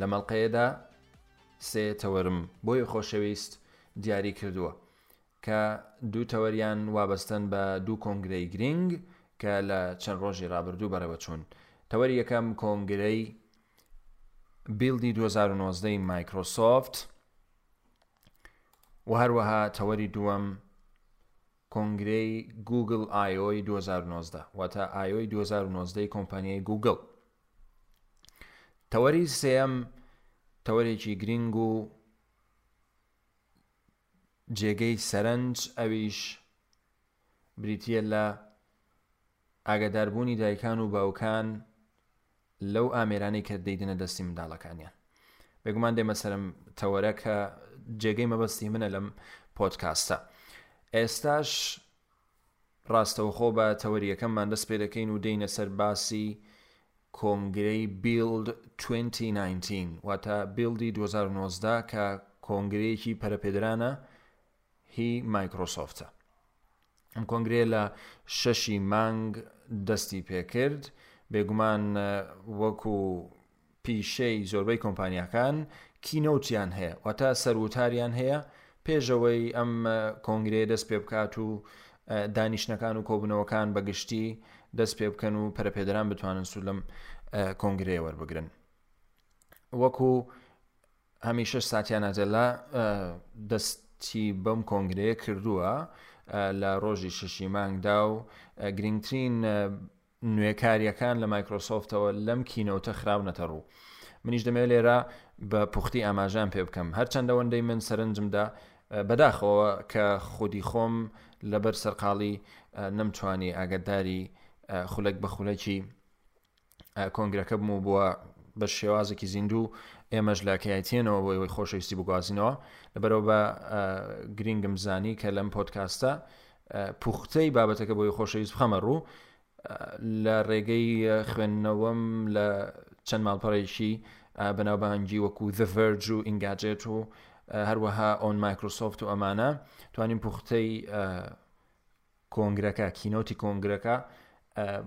لەم ئەڵقەیەدا سێ تەوەرم بۆی خۆشەویست دیاری کردووە کە دوو تەوەریان وابەستن بە دوو کۆنگرەی گرنگ کە لە چەند ڕۆژی ڕابردوو بەرەوە چوون تەوەری یەکەم کۆنگرەی بیلدی 2019 مایکرۆسۆفت و هەروەها تەوەری دووەم کۆنگرەی گووگڵ ئایۆی دوو هەزار و نۆزدە واتە ئایۆی دوو هەزار و نۆزدە ی کۆمپانیای گووگڵ تەوەری سێەم تەوەرێکی گرینگ و جێگەی سەرنج ئەویش بریتە لە ئاگاداربوونی دایکان و باوکان لەو ئامێرانەی کە دەیدەنە دەستی منداڵەکانیان بێگومان دێمە سەرم تەوەرە کە جێگەی مەبەستی منە لەم پۆتکاستە ئێستاش ڕاستەوخۆ بە تەوەریەکەممان دەست پێ دەکەین و دێینە سەر باسی کۆنگرەی بیلد 2019 واتە بیلدی 2019 کە کۆنگرەیەکی پەرەپێدرانە هی مایکرۆسۆفتە. ئەم کۆنگرەیە لە شەشی مانگ دەستی پێکرد بێگومان وەکو پیشەی زۆربەی کۆمپانیاکان کینەوتیان هەیە واتە سەروتاریان هەیە پێشەوەی ئەم کۆنگرەیە دەست پێ بکات و دانیشتەکان و کۆبنەوەکان بەگشتی دەست پێ بکەن و پەرپێدەران بتوانن سوود لەم کۆنگرەیە وەربگرن وەکو هەمیشەش ساتیا نادێلا دەستی بەم کۆنگرەیە کردووە لە ڕۆژی شەشی مانگدا و گرنگترین نوێکاریەکان لە مایکرۆسۆفتەوە لەم کینەوتە خراونەتە ڕوو منیش دەمێ لێرە بە پوختی ئاماژان پێ بکەم هەرچەندەوەندەی من سەرنجمدا بەداخەوە کە خودی خۆم لەبەر سەرقاڵی نەمتوانی ئاگداری خولەک بە خولەکی کۆنگرەکە بم و بووە بە شێوازێکی زیندوو ئێمەش لە کایتێنەوە بۆ ئەوەی خۆشەویستی بگوازینەوە لەبەرەوە بە گرنگم زانی کە لەم پۆتکاستە پوختەی بابەتەکە بۆی خۆشەویست بخەمە ڕوو لە ڕێگەی خوێندنەوەم لە چەند ماڵپەڕێکی بەناوبانگی وەکو The Verge و ئینگاجێت و هەروەها ئۆن مایکرۆسۆفت و ئەمانە توانین پوختەی کۆنگرەکە، کینۆتی کۆنگرەکە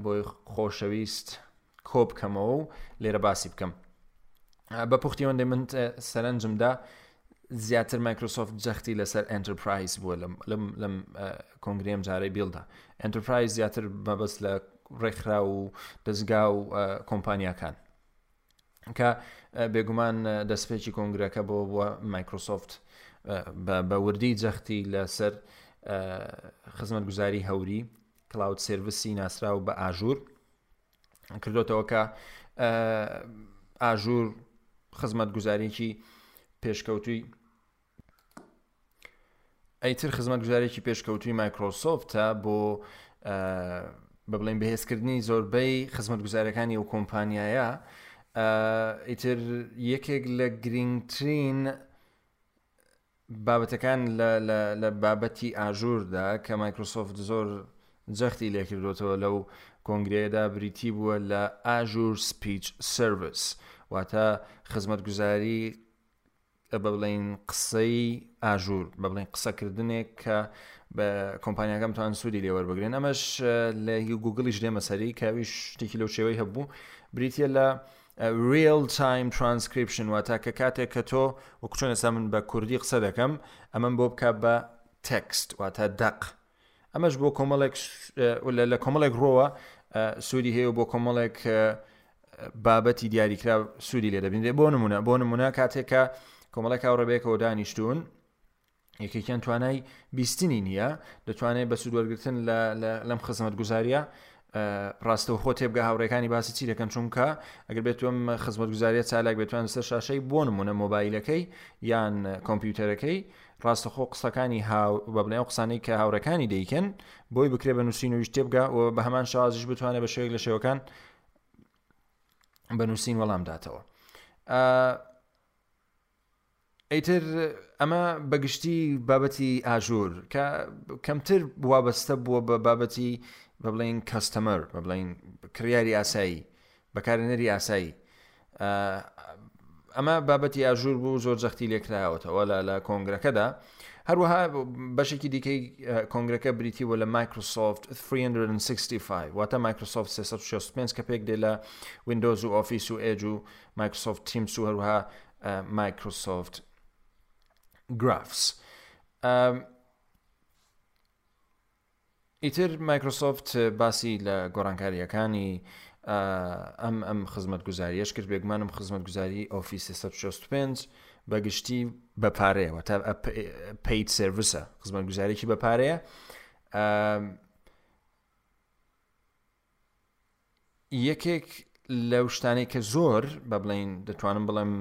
بۆی خۆشەویست کۆ بکەمەوە و لێرە باسی بکەم بە پوختیوەندی من سەرنجمدا زیاتر مایکرۆسۆفت جەختی لەسەر ئەنتەرپرایز بووە لەم کۆنگریم جارەی بیلدا ئەنتەرپرایز زیاتر مەبەست لە ڕێکخرا و دەستگا و کۆمپانیاکان کە بێگومان دەستپێکی کۆنگرەکە بۆ بووە مایکرۆسۆفت بە وردی جەختی لەسەر خزمەت گوزاری هەوری کلااود سرویسی ناسراو بە ئاژور کردوتەوە کە ئاژور خزمەت گوزارێکی پێشکەوتوی ئەیتر خزمەتگوزارێکی پێشکەوتوی مایکرۆسۆفتە بۆ بە بڵین بەهێزکردنی زۆربەی خزمەتگوزارەکانی و کۆمپانیایە ئیتر یەکێک لە گرنگترین بابەتەکان لە بابەتی ئاژوردا کە مایکرۆسۆفت زۆر جەختی لێکردوێتەوە لەو کۆنگرەیەدا بریتی بووە لە ئاژور سپیچ سرویس واتە خزمەتگوزاری بە بڵێن قسەی ئاژور بە بڵێن قسەکردنێک کە بە کۆمپانیاگەم توان سوودی لێوەربگرن ئەمەش لە گوگلیش لێمە سەری کاویش شتێکی لەو شێوەی هەبوو بریتە لە ریل تایم ترانسکرپشن واتا کە کاتێک کە تۆ وەکوچۆن ئێستا من بە کوردی قسە دەکەم ئەمەم بۆ بک بە تەکست واتا دەق ئەمەش بۆ کۆمەڵێک لە کۆمەڵێک ڕۆوە سوودی هەیە و بۆ کۆمەڵێک بابەتی دیاریکرا سوودی لێ دەبینێ بۆ نمونە بۆ نمونە کاتێکە کۆمەڵێک هاوڕێبێکەوە دانیشتون یەکێکیان توانای بیستنی نییە دەتوانێت بە سوود وەرگتن لەم خزمەت گوزاریە ڕاستەوخۆ تێبگە هاوڕێکانی باسی چی دەکەن چونکە ئەگەر بێتم خزمەت گوزاریە چالاک بێتوان سەر شاشەی بۆ نمونە مۆبایلەکەی یان کۆمپیوتەرەکەی ڕاستەخۆ قسەکانی هاو بە بڵێ ئەو قسانەی کە هاوڕەکانی دەیکەن بۆی بکرێ بە نووسین و ویشتێ بگا و بە هەمان شازش بتوانێت بە شێوێک لە شێوەکان بە نووسین وەڵام داتەوە ئیتر ئەمە بە گشتی بابەتی ئاژور کە کەمتر وابەستە بووە بە بابەتی بە بڵین کەستەمەر بە بڵین کڕیاری ئاسایی بەکارێنەری ئاسایی ئەمە بابەتی ئاژور بوو زۆر جەختی لێکراوەتەوە لە لە کۆنگرەکەدا هەروەها بەشێکی دیکەی کۆنگرەکە بریتی بۆ لە مایکرۆسۆفت 365 واتە مایکرۆسۆفت 365 کە پێک دێ لە وینندۆز و ئۆفیس و ئێج و مایکرۆسۆفت تیمس و هەروها مایکرۆسۆفت گرافس ئیتر مایکرۆسۆفت باسی لە گۆڕانکاریەکانی ئەم ئەم خزمەت گوزاریش کرد بێگومانم خزمەت گوزاری ئۆفی 365 بەگشتی بە پارەیەوە تا پیت سرویسە خزمەت گوزارێکی بە پارەیە یەکێک لەو شتانەی کە زۆر بە بڵین دەتوانم بڵێم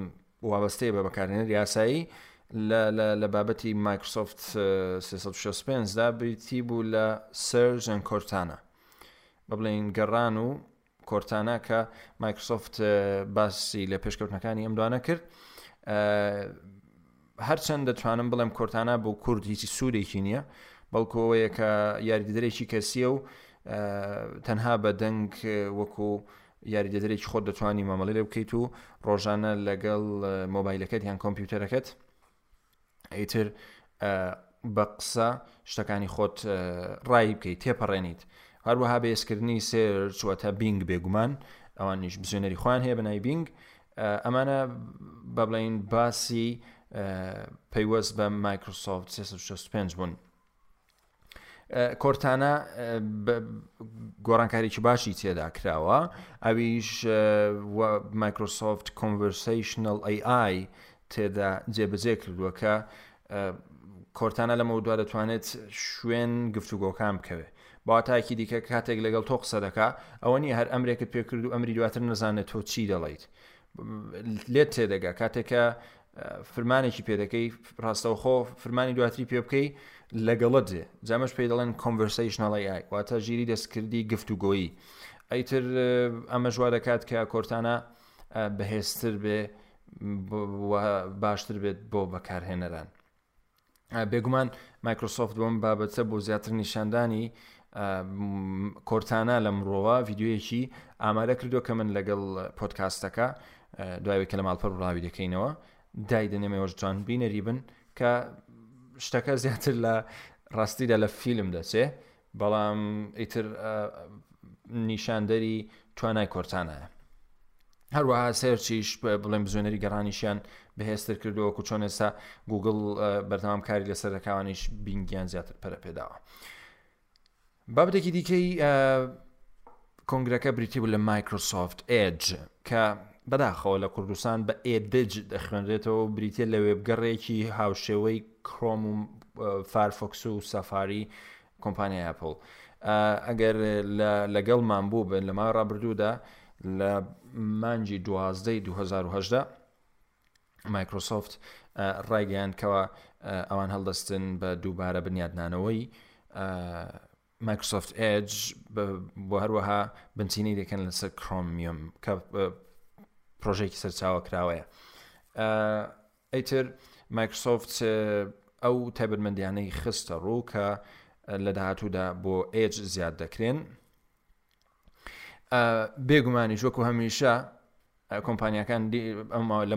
وابەستەیە بە بەکارێنەر یاسایی لە بابەتی مایکرسۆفت 365 دا بریتی بوو لە سەرژەن کۆرتانە بە بڵین گەڕان و کۆرتانە کە مایکرسۆفت باسی لە پێشکەوتنەکانی ئەم دوانە کرد هەرچەند دەتوانم بڵێم کۆرتانا بۆ کورد هیچی سوودێکی نییە، بەڵکو ئەوەیە کە یاریدەدەرێکی کەسییە و تەنها بە دەنگ وەکو یاریدەدەرێکی خۆت دەتوانی مامەڵی لێ بکەیت و ڕۆژانە لەگەڵ مۆبایلەکەت یان کۆمپیوتەرەکەت ئیتر بە قسە شتەکانی خۆت ڕایی بکەیت تێپەڕێنیت هەروەها بەێزکردنی سێرچ وە تا بینگ بێگومان ئەوانیش بزوێنەری خوان هەیە بەنای بینگ ئەمانە بە بڵین باسی پەیوەست بە مایکرۆسۆفت 365 بوون کۆرتانە گۆڕانکاریی باشی تێدا کراوە ئەویش مایکرۆسۆفت کۆنڤرسیشنل AI تێدا جێبەجێ کردووە کە کۆرتانا لەمەودوا دەتوانێت شوێن گفتوگۆکان بکەوێ باتاکی دیکە کاتێک لەگەڵ تۆ قسە دەکا ئەوە نیە هەر ئەمرێکت پێکرد و ئەمری دواتر نەزانێت تۆ چی دەڵیت لێت تێدەگا کاتێکە فرمانێکی پێدەکەی ڕاستەوخۆ فرمانی دواتری پێ بکەی لەگەڵت دێ جامەش پێی دەڵێن کۆمڤرسیشنەڵی ئای واتە ژیری دەستکردی گفتوگۆیی ئەیتر ئەمە ژوا دەکات کە کۆرتانە بەهێزتر بێ باشتر بێت بۆ بەکارهێنەران بێگومان مایکرۆسۆفت بۆم بابەتە بۆ زیاتر نیشاندانی کۆرتانا لە مرۆوە یددیوەکی ئامادە کردو کە من لەگەڵ پۆتکاستەکە دوای کە لە ماڵپەر ڕاوی دەکەینەوە دایدەنێمەوەش جوان بینەری بن کە شتەکە زیاتر لە ڕاستیدا لە فیلم دەچێ بەڵام ئیتر نیشاندەری توانای کۆرتانایە هەروەها سێرچیش بڵێن بزوێنەری گەڕانیشیان بەهێزتر کردەوە و چۆن ئێستا گوگل بەردەوام کاری لەسەر دەکاوانیش بینگیان زیاتر پەرە پێداوە بابەتێکی دیکەی کۆنگرەکە بریتی بوو لە مایکرۆسۆفت ئێج کە بەداخەوە لە کوردستان بە ئێدج دەخوێنرێتەوە بریتە لە وێبگەڕێکی هاوشێوەی کرۆم و فارفۆکس و سەفاری کۆمپانیای ئەپڵ ئەگەر لەگەڵمان بوو بن لە ماوەی ڕابردوودا لە مانجی دوازدەی 2010 مایکرۆسۆفت ڕایگەیان کەەوە ئەوان هەڵدەستن بە دووبارە بنیادنانەوەی مایکرۆسۆفت ئج بۆ هەروەها بنچینی دەکەن لەسەر کرۆمیۆم کە پرۆژێکی سەرچاوە کراوەیە ئیتر مایکرسۆفت ئەو تایبەتمەندیانەی خستە ڕوو کە لە داهاتوودا بۆ ئێج زیاد دەکرێن بێگومانی وەکو هەمیشە کۆمپانیەکان لە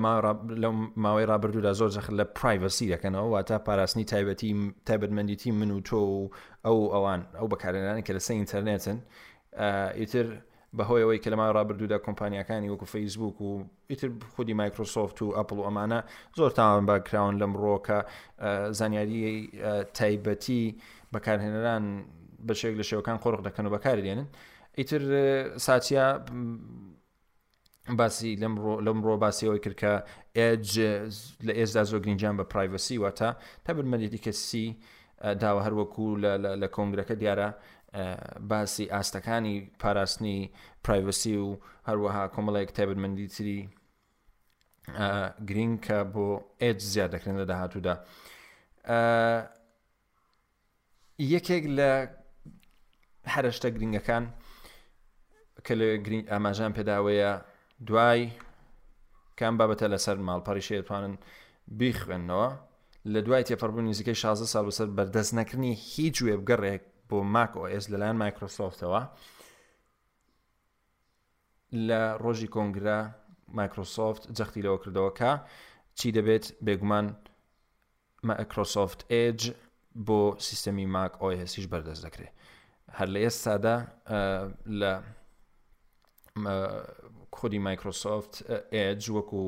ماوەی ڕابردوودا زۆر جەخت لە پرایڤسی دەکەنەوە واتە پاراستنی تایبەتی تایبەتمەندیتی من و تۆ و ئەو ئەوان ئەو بەکارێنانی کە لەسەر ئینتەرنێتن ئیتر بەهۆیەوەی کە لەما ڕابردوودا کۆمپانیەکانی وەکو فەیسبوک و ئیتر خودی مایکرۆسۆفت و ئەپڵ و ئەمانە زۆر تاوانبار کراون لەمڕۆ کە زانیاری تایبەتی بەکارهێنەران بەشێک لە شێوەکان قۆرق دەکەن و بەکاری دێنن ئیتر ساچیا باسی لەمڕۆ باسیەوەی کرد کە ئێج لە ئێزدا زۆر گرنجان بە پرایڤسی واتە تا برمەێتی کەسی داوە هەروەکو لە کۆنگرەکە دیارە باسی ئاستەکانی پاراستنی پرایڤسی و هەروەها کۆمەڵێک تایبەتمەندی تری گرنگ کە بۆ ئێج زیاد دەکرێن لە داهاتوودا یەکێک لە هەرشتە گرنگەکان کە لە گرنگ ئاماژان پێداوەیە دوای کام بابەتە لەسەر ماڵپەڕی شێتوانن بیخوێندنەوە لە دوای تێپەڕبوون نزیکەی 16 سال بەسەر بەردەست نەکردنی هیچ وێبگەڕێک بۆ ماک ئۆئس لەلایەن مایکرۆسۆفتەوە لە ڕۆژی کۆنگرا مایکرۆسۆفت جەختی لەوە کردەوە کە چی دەبێت بێگومان مایکرۆسۆفت ئێج بۆ سیستەمی ماک ئۆی هەسیش بەردەست دەکرێت هەر لە ئێستادا لە خودی مایکرۆسۆفت ئێج وەکو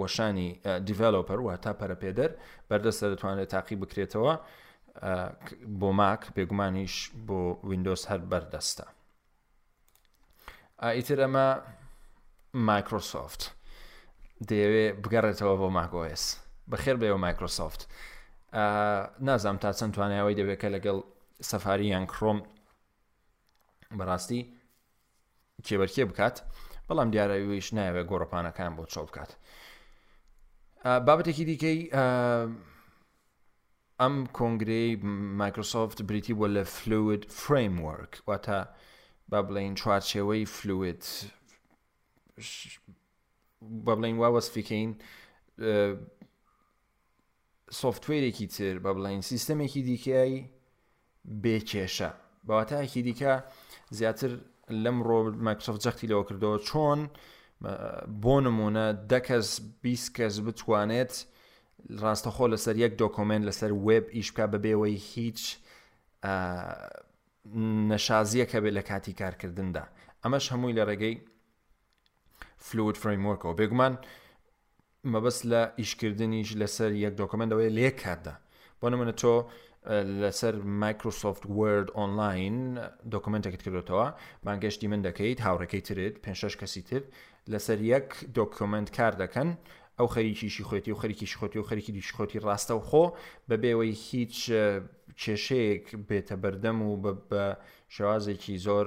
وەشانی دیڤلوپەر وە تا پەرەپێدەر بەردەستە دەتوانێت تاقی بکرێتەوە بۆ ماک بێگومانیش بۆ وینندۆز هەر بەردەستە ئیتر ئەمە مایکرۆسۆفت دەیەوێ بگەڕێتەوە بۆ ماگۆس بەخێر بێەوە مایکرۆسۆفت نازام تا چەند توانایەوەی دەبێت کە لەگەڵ سەفاری یان کرۆم بەڕاستی کێبەرکێ بکات بەڵام دیارەویش ناوێت گۆڕپانەکان بۆ چۆڵ بکات بابەتێکی دیکەی ئەم کۆنگرەی مایکرۆسۆفت بریتی بووە لە فلوید فرەیموەرک واتە با بڵین چوارچێوەی فلوید بە بڵین وا وەسفیکەین سوفتوێرێکی تر بە بڵین سیستەمێکی دیکەی بێ کێشە بەواتایەکی دیکە زیاتر لەم ڕۆ مایکرۆفت جەختی لەوە کردەوە چۆن بۆ نمونە دەکەس بیست کەس بتوانێت ڕاستەخۆ لەسەر یەک دۆکۆمنت لەسەر وێب ئیش بکە بەبێەوەی هیچ نەشازیەکە بێت لە کاتی کارکردندا ئەمەش هەمووی لە ڕێگەی فلوود فرەیمۆرکەوە بێگومان مەبەست لە ئیشکردنیش لەسەر یەک دۆکمنت ئەوەیە لە یەک کاتدا بۆ نمونە تۆ لەسەر مایکرۆسۆفت ورد ئۆنلاین دۆکمنتێکت کردوتەوە بانگەشتی من دەکەیت هاوڕێکەی ترت پێ کەسی تر لەسەر یەک دۆکمنت کار دەکەن ئەو خەریکیشی خۆێتی و خەریکیش خۆتی و خەریکی دیش خۆتی ڕاستە و خۆ بە بێوەی هیچ کێشەیەک بێتە بەردەم و بە شێوازێکی زۆر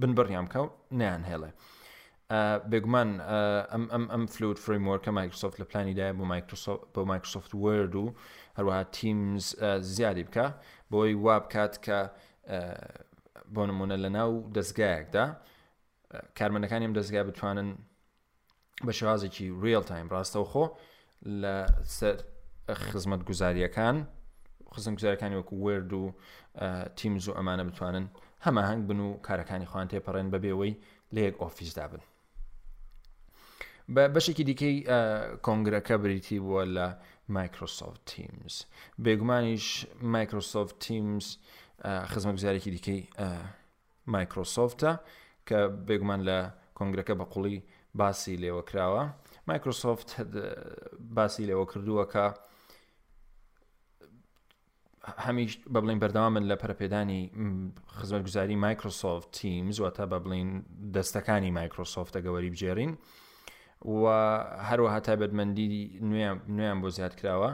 بنبڕیان بکە و نیان هێڵێ بێگومان ئەم ئەم ئەم فلوت فریمۆرکە مایکرسۆفت لە پلانیدای بۆ بۆ مایکرسۆفت ورد و هەروەها تیمز زیادی بکە بۆی وا بکات کە بۆ نمونە لە ناو دەستگایەکدا کارمەندەکانی ئەم دەستگای بتوانن بە شێوازێکی ریل تایم ڕاستەوخۆ لە سەر خزمەت گوزاریەکان خزم گوزارەکانی وەکو وەرد و تیمز و ئەمانە بتوانن هەماهنگ بن و کارەکانی خوان تێپەڕێن بەبێەوەی لە یەک ئۆفیسدا بن بە بەشێکی دیکەی کۆنگرەکە بریتی بووە لە مایکرۆسۆفت تیمز بێگومانیش مایکرۆسۆفت تیمز خزمە گوزارێکی دیکەی مایکرۆسۆفتە کە بێگومان لە کۆنگرەکە بە قوڵی باسی لێوە کراوە مایکرۆسۆفت باسی لێوە کردووە کە هەمیش بە بڵین بەردەوام من لە پەرپێدانی خزمەت گوزاری مایکرۆسۆفت تیم زواتە بە بڵین دەستەکانی مایکرۆسۆفتە گەوەری بجێرین و هەروەها تایبەتمەندی نوێیان بۆ زیاد کراوە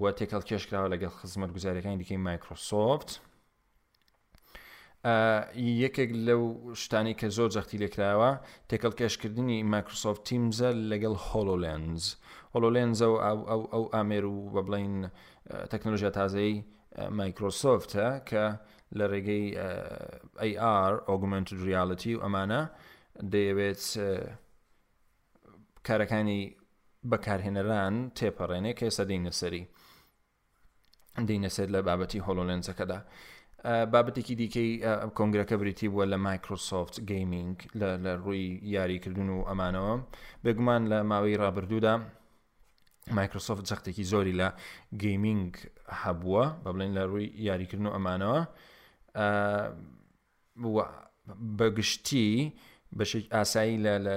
و تێکەڵ کێشکراوە لەگەڵ خزمەت گوزارەکانی دیکەی مایکرۆسۆفت یەکێک لەو شتانی کە زۆر جەختی لێکراوە تێکەڵ کێشکردنی مایکرۆسۆفت تیمزە لەگەڵ هۆلۆلێنز هۆلۆلێنزە و ئەو ئامێر و بە بڵین تەکنۆلژیا تازەی مایکرۆسۆفتە کە لە ڕێگەی AR ئۆگومنت ریالیتی و ئەمانە دەیەوێت کارەکانی بەکارهێنەران تێپەڕێنێ کە ئێستا دەینەسەری دینە سێت لە بابەتی هۆلۆلێنسەکەدا بابەتێکی دیکەی کۆنگرەکە بریتی بووە لە مایکرۆسۆفت گەیمینگ لە ڕووی یاریکردن و ئەمانەوە بێگومان لە ماوەی ڕابردوودا مایکرۆسۆفت جەختێکی زۆری لە گەیمینگ هەبووە بە بڵێن لە ڕووی یاریکردن و ئەمانەوە بەگشتی بەشێک ئاسایی لە لە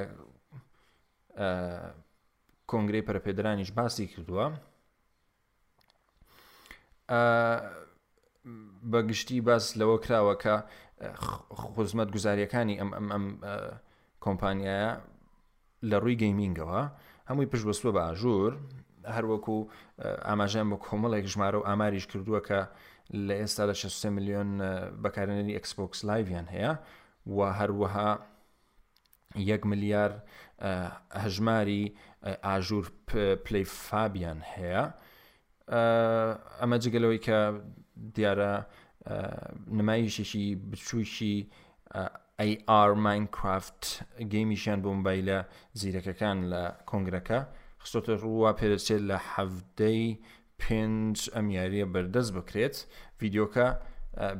کۆنگری پەرپێدرانیش باسی کردووە بە گشتی باس لەوە کراوە کە خزمەت گوزاریەکانی ئەم ئەم ئەم کۆمپانیایە لە ڕووی گەیمینگەوە هەمووی پشت بەستوە بە ئاژور هەروەکو ئاماژیان بە کۆمەڵێک ژمارە و ئاماریش کردووە کە لە ئێستا لە 6 میلیۆن بەکارێنەری ئەکسپۆکس لایڤیان هەیە و هەروەها یەک ملیار هەژماری ئاژور پلەی فابیان هەیە ئەمە جگەلەوەی کە دیارە نمایشێکی بچووکی AR Minecraft گەیمیشیان بۆ مبایلە زیرەکەکان لە کۆنگرەکە خستۆتە ڕووە پێدەچێت لە حەفتەی پێنج ئەم یاریە بەردەست بکرێت ڤیددیوکە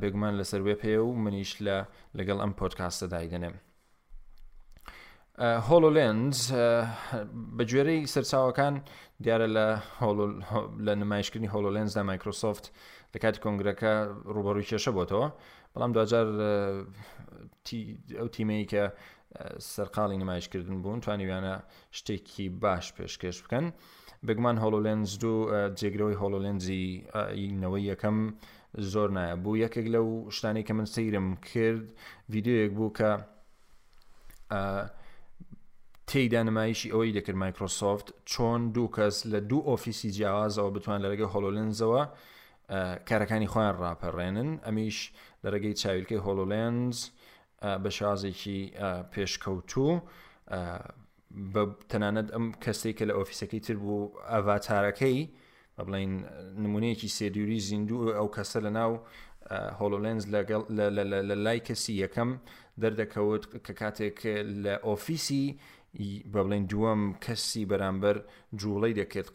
بێگومان لەسەر وێ پێ و منیش لە لەگەڵ ئەم پۆتکاستە دایدەنێم هۆلۆلێنز بە گوێرەی سەرچاوەکان دیارە لە لە نمایشکردنی هۆلۆلێنزدا مایکرۆسۆفت لە کاتی کۆنگرەکە ڕوبەڕووی کێشە بۆتەوە بەڵام دوجار ئەو تیمەی کە سەرقاڵی نمایشکردن بوون توانیویانە شتێکی باش پێشکەش بکەن بێگومان هۆلۆلێنز دوو جێگرەوەی هۆلۆلێنزی نەوەی یەکەم زۆر نایە بوو یەکێک لەو شتانی کە من سەیرم کرد ڤیددیویەک بوو کە تێیدا نمایشی ئەوەی دەکرد مایکرۆسۆفت چۆن دوو کەس لە دوو ئۆفیسی جیاوازەوە بتوان لە ڕێگەی هۆلۆلێنزەوە کارەکانی خۆیان ڕاپەڕێنن ئەمیش لە ڕێگەی چاویلکەی هۆلۆلێنز بە شازێکی پێشکەوتوو بە تەنانەت ئەم کەسێک کە لە ئۆفیسەکەی تر بوو ئەڤاتارەکەی بە بڵین نمونەیەکی سێدوری زیندوو ئەو کەسە لە ناو هۆلۆلێنز لەگەڵ لە لای کەسی یەکەم دەردەکەوت کە کاتێک لە ئۆفیسی بە بڵێن دووەم کەسی بەرامبەر جوڵەی دەکرد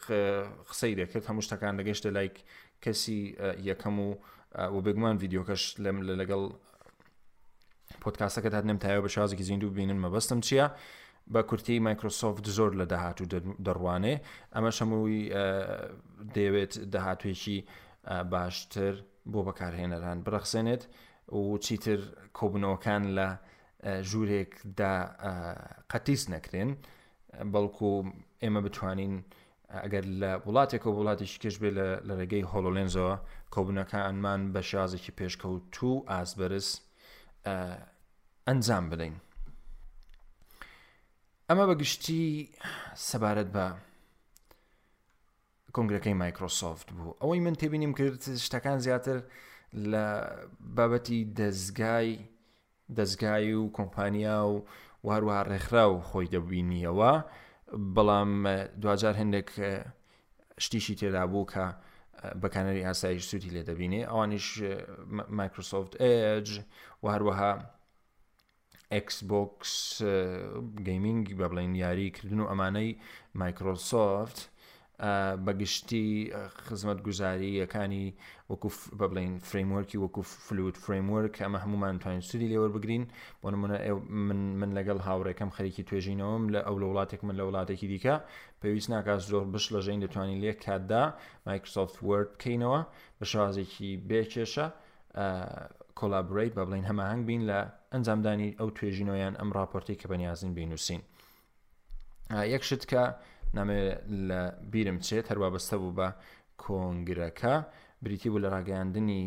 قسەی دەکرد هەموو شتەکان دەگەشتە لایک کەسی یەکەم و و بێگومان یددیوکەش لەم لەگەڵ پۆتکاسەکە دات نم تایە بە شازێکی زیندوو ببینن مەبەستم چییە؟ بە کورتی مایکرۆسۆفت زۆر لە داهات و دەڕوانێ ئەمە شەمەوەی دەیەوێت داهاتوێکی باشتر بۆ بەکارهێنەران بڕەخسێنێت و چیتر کۆبنەوەکان لە ژوورێکدا قەتیس نەکرێن بەڵکو ئێمە بتوانین ئەگەر لە وڵاتێکەوە وڵاتیش کەش بێ لە ڕێگەی هۆڵۆلێنزەوە کۆبوونەکانمان بە شازێکی پێشکەوت و ئاسبەرز ئەنجام بدەین ئەمە بەگشتی سەبارەت بە کۆنگرەکەی مایکرۆسۆفت بوو ئەوەی من تێبینیم کرد شتەکان زیاتر لە بابەتی دەستگای دەزگای و کۆمپانیا و وهەروەها ڕێکخراو خۆی دەبینیەوە بەڵام دواجار هەندێک شتیشی تێدا بوو کە بەکانەری ئاسایش سووتی لێ دەبینێ ئەوانیش مایکرۆسۆفت ئج و هەروەها ئەکس بۆکس گەیمینگ بە بڵین یاریکردن و ئەمانەی مایکرۆسۆفت بە گشتی خزمەت گوزارییەکانی وەکو بە بڵین فرەیمۆرکی وەکو فلوت فرەیمۆرک ئەمە هەمومان توانین سودی لێوە بگرین بۆ نمونە من من لەگەڵ هاوڕێکەم خەریکی توێژینەوەم لە ئەو لە وڵاتێک من لە وڵاتێکی دیکە پێویست ناکات زۆر بش لە ژین دەتوانین لێک کاتدا مایکرسۆفت ورد بکەینەوە بە شوازێکی بێکێشە کۆلابریت بە بڵین هەماهنگ بین لە ئەنجامدانی ئەو توێژینەوەیان ئەم راپۆرتی کە بەنیازین بینوسین. یەک شت کە نامێ لە بیرم چێت هەر وابەستە بوو بە کۆنگرەکە بریتی بوو لە ڕاگەیاندنی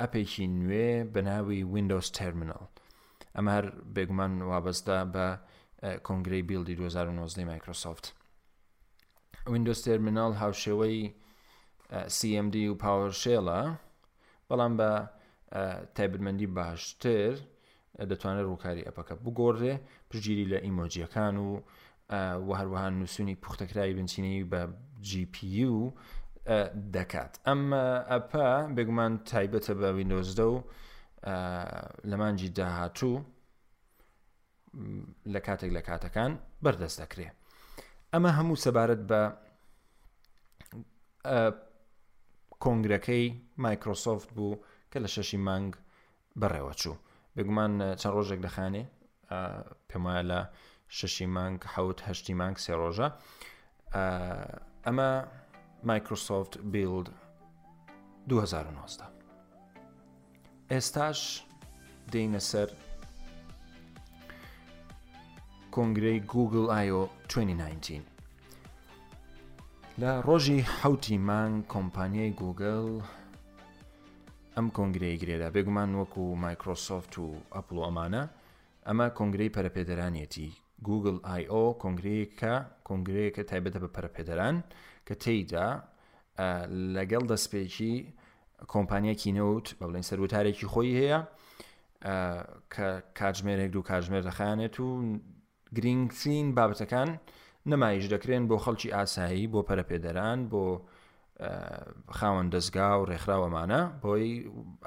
ئەپێکی نوێ بە ناوی Windows Terminal ئەمە هەر بێگومان وابەستە بە کۆنگرەی بیلدی 2009 مایکرۆسۆفت Windows Terminal هاوشێوەی CMD و پاوەرشێڵە بەڵام بە تایبەتمەندی باشتر دەتوانرێت ڕووکاری ئەپەکە بگۆڕرێ پشگیری لە ئیمۆجیەکان و وهروەها نووسنی پوختەکراوی بنچینەی بە GPU دەکات ئەم ئەپە بێگومان تایبەتە بە وینۆزدە و لە مانجی داهاتوو لە کاتێک لە کاتەکان بەردەست دەکرێ ئەمە هەموو سەبارەت بە کۆنگرەکەی مایکرۆسۆفت بوو کە لە شەشی مانگ بەڕێوە چوو بێگومان چەند ڕۆژێک دەخانێ پێم وایە لە شەشی مانگ حوت هەشتی مانگ سێ ڕۆژە ئەمە مایکرۆسۆفت بیلد 2019 ئێستاش دێنە سەر کۆنگرەی گوگل آیۆ 2019 لە ڕۆژی حوتی مانگ کۆمپانیای گوگل ئەم کۆنگرەی گرێدا بێگومان وەکو مایکرۆسۆفت و ئەپڵ و ئەمانە ئەمە کۆنگرەی پەرەپێدەرانیەتی گوگل ئای ئۆ کۆنگرەیەکە کۆنگرەیەکە تایبەتە بە پەرەپێدەران کە تێیدا لەگەڵ دەستپێکی کۆمپانیا کینەوت بە بڵێن سەروتارێکی خۆی هەیە کە کاتژمێرێک دوو کاتژمێر دەخانێت و گرینگترین بابەتەکان نمایش دەکرێن بۆ خەڵکی ئاسایی بۆ پەرەپێدەران بۆ خاوەن دەستگا و ڕێکخراوەمانە بۆی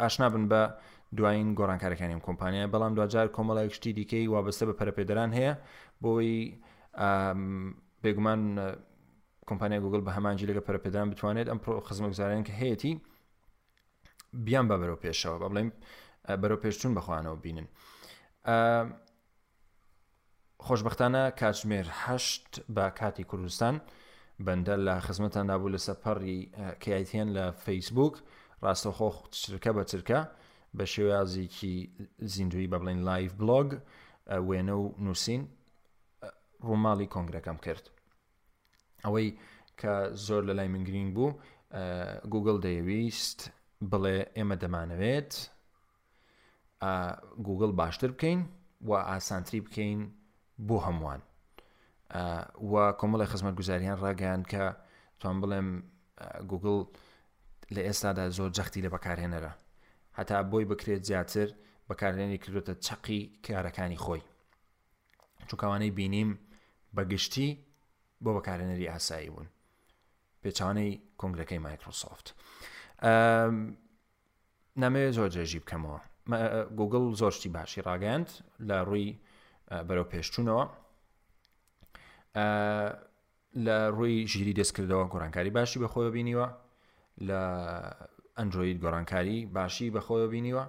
ئاشنابن بە دوایین گۆڕانکارەکانیم کۆمپانیای بەڵام دوجار کۆمەڵی شتی دیکەی وابەستە بە پەرپێدەران هەیە بۆی بێگومان کۆمپانیا گوگل بە هەمانجی لەگە پەرپێدان بتوانێت ئەم خزمەگوزاریان کە هەیەی بیان بە بەرەو پێشەوە بە بڵێم بەرەو پێشتون بەخوانەوە بینن خۆشبەختانە کاتژمێر هەشت بە کاتی کوردستان بەندەر لە خزمەتاندا بوو لە سەپەڕی کیتێن لە فەیسبوک ڕاستەخۆ چرکە بە چرکە بە شێوازێکی زیندوی بە بڵین لایف بلۆگ وێنە و نووسین ڕووماڵی کۆنگرەکەم کرد ئەوەی کە زۆر لە لای من گرنگ بوو گوگل دەیەویست بڵێ ئێمە دەمانەوێت گوگڵ باشتر بکەین و ئاسانتری بکەین بۆ هەمووان و کۆمەڵی خزمەت گوزاریان ڕاگەیان کە توان بڵێم گوگل لە ئێستادا زۆر جەختی لە بەکارهێنەرە هەتا بۆی بکرێت زیاتر بەکارێنی کردوتە چەقی کارەکانی خۆی چونکەوانەی بینیم بەگشتی بۆ بەکارێنەری ئاسایی بوون پێچوانەی کۆنگرەکەی مایکرۆسۆفت نامەوێت زۆر درێژی بکەمەوە گوگل زۆر شتی باشی ڕاگەیاند لە ڕووی بەرەو پێشچوونەوە لە ڕووی ژیری دەستکردەوە گۆرانکاری باشی بەخۆی بینیوە لە ئەندروید گۆرانکاری باشی بەخۆی بینیوە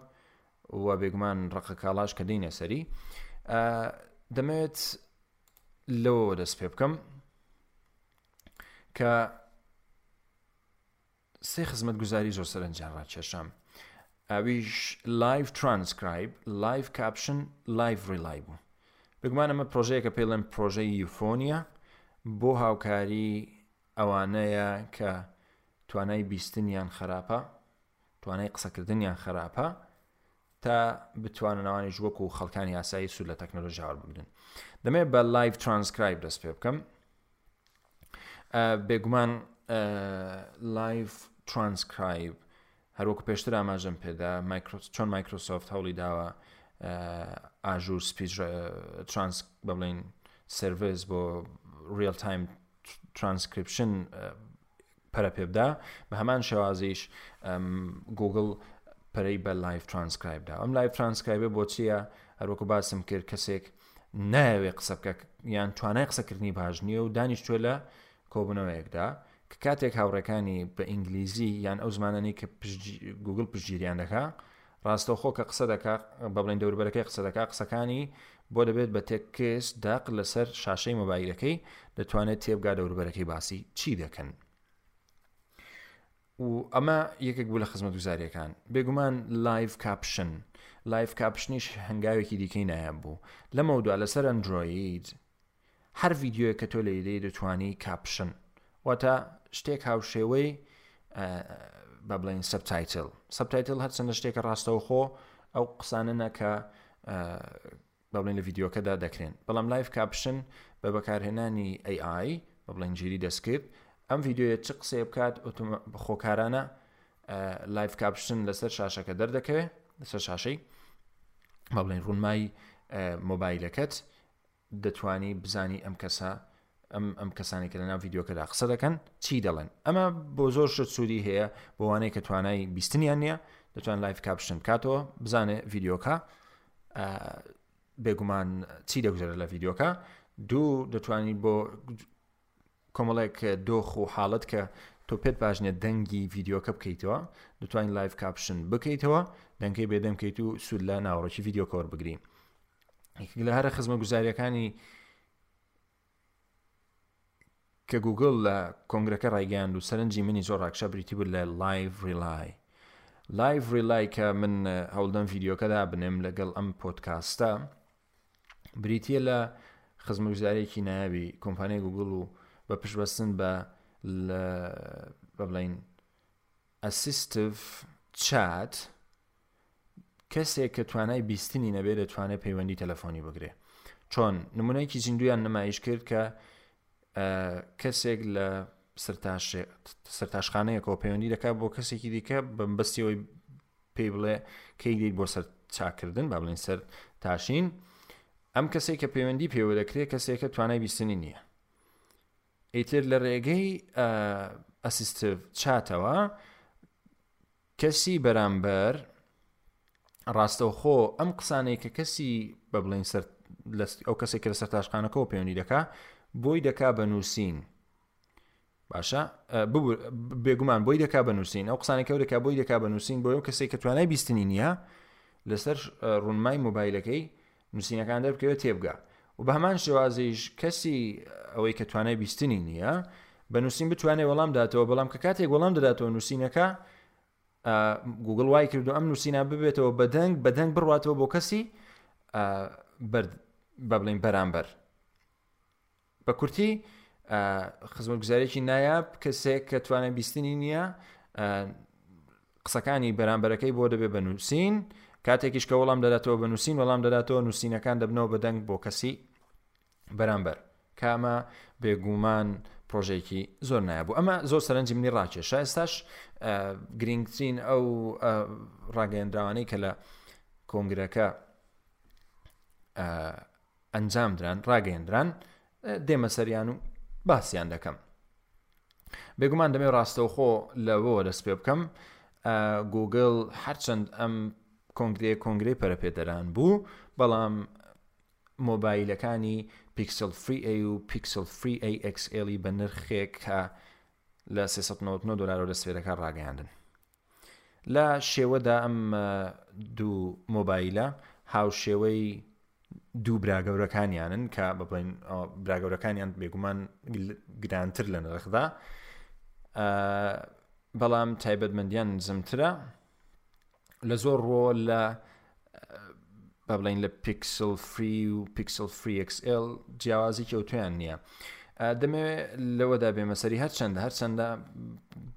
و بێگومان ڕقە کاڵاش کە دینە سەری دەمەوێت لەوەوە دەست پێ بکەم کە سێ خزمەتگوزاری زۆر سەرنجیان ڕاکێشام ئەویش لایڤ ترانسکرایب لایڤ کاپشن لایڤ ڕیلای بوو بگومانەمە پرۆژەیەکە پێڵێن پرۆژەی یوفۆنیە بۆ هاوکاری ئەوانەیە کە توانای بیستنیان خراپە توانای قسەکردنیان خراپە تا بتواننەوانیش وەکو خەڵکانی یاسایی سوود لە تەکنۆلۆژیاوە بگرن دەمێ بە لایڤ ترانسکرایب دەست پێ بکەم بێگومان لایڤ ترانسکرایب هەروەکو پێشتر ئاماژەم پێدا چۆن مایکرۆسۆفت هەوڵی داوە ئاژور سپیچ ترانس بە بڵین سرویس بۆ ریل تایم ترانسکرپشن پەرەپێبدا بە هەمان شێوازیش گوگل پەرەی بە لایف ترانسکرایبدا ئەم لایف ترانسکرایبە بۆچیە هەروەکو باسم کرد کەسێک ناوێ قسە بکە یان توانای قسەکردنی باش نییە و دانیشتوە لە کۆبنەوەیەکدا کە کاتێک هاوڕێکانی بە ئینگلیزی یان ئەو زمانانی کە گوگل پشتگیریان دەکا ڕاستەوخۆ کە قسە دەکا بە بڵێن دەوربەرەکەی قسە دەکا قسەکانی بۆ دەبێت بە تێکست دەق لەسەر شاشەی مۆبایلەکەی دەتوانێت تێبگا دەوربەرەکەی باسی چی دەکەن و ئەمە یەکێک بوو لە خزمە دوزاریەکان بێگومان لایف کاپشن لایف کاپشنیش هەنگاوێکی دیکەی نایاب بوو لەمەودوا لەسەر ئەندروید هەر ڤیدیۆیە کە تۆ لێی دەی دەتوانی کاپشن واتە شتێک هاوشێوەی بە بڵێن سەبتایتل سەبتایتل هەرچەندە شتێکە ڕاستەوە خۆ ئەو قسانە نەکە بە بڵێن لە ڤیددیوکەدا دەکرێن بەڵام لایف کاپشن بە بەکارهێنانی AI بە بڵێن جیری دەستکرد ئەم ڤیددیوە چ قسێ بکات خۆکارانە لایف کاپشن لەسەر شاشەکە دەردەکەوێت لەسەر شاشەی بە بڵێن ڕوونمای مۆبایلەکەت دەتوانی بزانی ئەم کەسە ئەم ئەم کەسانی کە لە ناو یددیوکەدا قسە دەکەن چی دەڵێن ئەمە بۆ زۆر شت سوودی هەیە بۆوانەیە کە توانای بیستنیان نییە دەتوان لایف کاپشن بکاتەوە بزانێ یددیوکە بێگومان چی دەگوزرە لە یددیوکە دوو دەتوانین بۆ کۆمەڵێک دۆخ و حاڵەت کە تۆ پێت باشنێت دەنگی ڤیددیوکە بکەیتەوە دەتوانین لایڤ کاپشن بکەیتەوە دەنگەی بێدەمکەیت و سوود لە ناوەڕۆکی ڤیددیوکەوەر بگرین لە هەرە خزمە گوزاریەکانی کە گوگل لە کۆنگرەکە ڕایگەیاند و سەرنجی منی زۆر ڕاکشە بریتی بوو لە لایڤ ریلای لایڤ ریلای کە من هەوڵدەم ڤیددیوکەدا بنێم لەگەڵ ئەم پۆتکاستە بریتە لە خزمگوزارێکی ناوی کۆمپانیای گوگل و بە پشبەستن بە لە بەڵین ئەسیستف چات کەسێک کە توانای بیستنی نەبێت دەتوانێت پەیوەندی تەلەفۆنی بگرێ چۆن نمونەیەکی زیندویان نمایش کرد کە کەسێک لە سەرتاشخانەیەکەوە پەیوەندی دەکات بۆ کەسێکی دیکە بەم بەستیەوەی پێی بڵێ کەی دیت بۆ سەر چاکردن با بڵین سەر تاشین ئەم کەسێک کە پەیوەندی پێوە دەکرێت کەسێکە توانای بیستنی نییە ئیتر لە ڕێگەی ئەسیستڤ چاتەوە کەسی بەرامبەر ڕاستەوخۆ ئەم قسانەی کە کەسی بە بڵین سەر ئەو کەسێک کە لە سەر تاشقانەکەەوە پەیوەنی دەکا بۆی دەکا بە نووسین باشە بێگومان بۆی دەکا بە نووسین ئەو قسانێکە و دەکا بۆی دەکا بە نووسین بۆ ئەو کەسێک کە توانای بیستنی نییە لەسەر ڕونمای مۆبایلەکەی نووسینەکان دەربکەوێت تێبگە و بە هەمان شێوازیش کەسی ئەوەی کە توانای بیستنی نییە بە نووسین بتوانێت وەڵام داتەوە بەڵام کە کاتێک وەڵام دەداتەوە نووسینەکە گوگل وای کرد و ئەم نووسینا ببێتەوە بەدەنگ بەدەنگ بڕاتەوە بۆ کەسی بەرد بە بڵین بەرامبەر بە کورتی خزمەتگوزارێکی نایاب کەسێک کە توانای بیستنی نییە قسەکانی بەرامبەرەکەی بۆ دەبێ بە نووسین کاتێکیش کە وەڵام دەداتەوە بە نووسین وەڵام دەداتەوە نووسینەکان دەبنەوە بەدەنگ بۆ کەسی بەرامبەر کامە بێگومان پرۆژێکی زۆر نایبوو ئەمە زۆر سەرنجی منی ڕاکێشە ئێستاش گرنگترین ئەو ڕاگەندراوانەی کە لە کۆنگرەکە ئەنجامدران ڕاگەیەندران دێمە سەریان و باسییان دەکەم بێگومان دەمێ ڕاستەوخۆ لەوەوە دەست پێ بکەم گوگل هەرچەند ئەم کۆنگرێ کۆنگری پەرەپێدەران بوو بەڵام مۆبایلەکانی پیکسل فری ئەی و پیکسل فری ئەیXLی بە نرخێک کە لە 399 دلارەوە دەست پێ دەکات ڕاگەیاندن لە شێوەدا ئەم دوو مۆبایلە هاوشێوەی دوو براگەورەکانیانن کە بڵێن براگەورەکانیان بێگومان گرانتر لە نرخدا بەڵام تایبەتمەندیان زمترە لە زۆر ڕۆ لە با بڵین لە پیکسل فری و پیکسل فری XL جیاوازێکی ئەو تویان نییە دەمێ لەوەدا بێمەسەری هەرچەندە هەرچەندە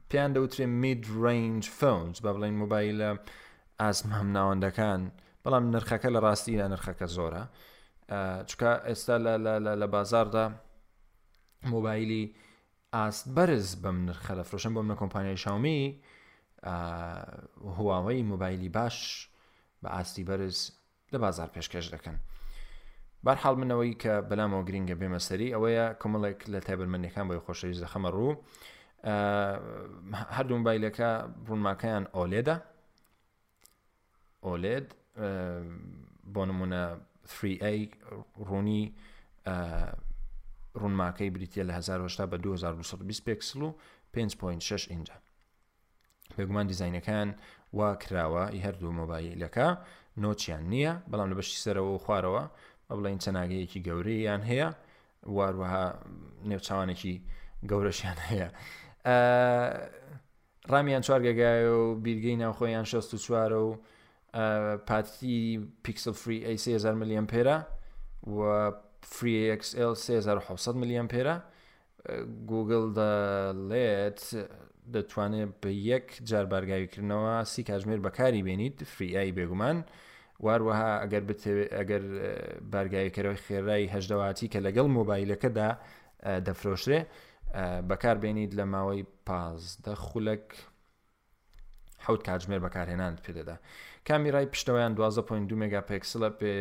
پێیان دەوترێ مید رنج فونز با بڵین موبایلە ئاسمام ناوەندەکان بەڵام نرخەکە لە ڕاستیدا نرخەکە زۆرە چکە ئێستا لە بازاردا مۆبایلی ئاست بەرز بەم نرخە لە فرۆشم بۆم لە کۆمپانیای شاومی هواوەی موبایلی باش بە ئاستی بەرز لە بازار پێشکەش دەکەن بارحاڵ منەوەی کە بەلامەوە گرنگە بێمە سەری ئەوەیە کۆمەڵێک لە تایبەرمەندەکان بۆی خۆشەویست دەخەمە ڕوو هەردوو مبایلەکە ڕوونماکەیان ئۆلێدا ئۆلێد بۆ نمونە 3A ڕوونی ڕوونماکەی بریتە لە 1970 بە 2220 پێکسل و 5.6 ئینجا بێگومان دیزینەکان وا کراوە ئی هەردوو مۆبایلەکە نۆچیان نییە بەڵام لە بەشی سەرەوە و خوارەوە بە بڵین چەناگەیەکی گەورەیان هەیە واروەها نێوچوانێکی گەورەشیان هەیە ڕامیان چوار گەگایە و بیرگەی ناوخۆیان 64 و پاتتی پیکسل فری ئەی 3000 میلیەن پێرە و فریXL 3600 میلیەن پێرە گوگل دەڵێت دەتوانێت بە یەک جار بارگاویکردنەوە سی کاژمێر بەکاری بێنیت فریایی بێگومان واروەها ئەگەر ئەگەر بارگاویکەرەوەی خێرایی هەشدەواتی کە لەگەڵ مۆبایلەکەدا دەفرۆشرێ بەکار بێنیت لە ماوەی پازدە خولەک حوت کاتژمێر بەکارهێنان پێدەدا کامیرای پشتەوەیان 12.2 مگا پێکسلە پێ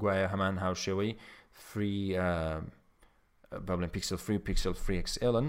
گوایە هەمان هاوشێوەی فری بەڵێن پیکسل فری پیکسل فریکس ئلن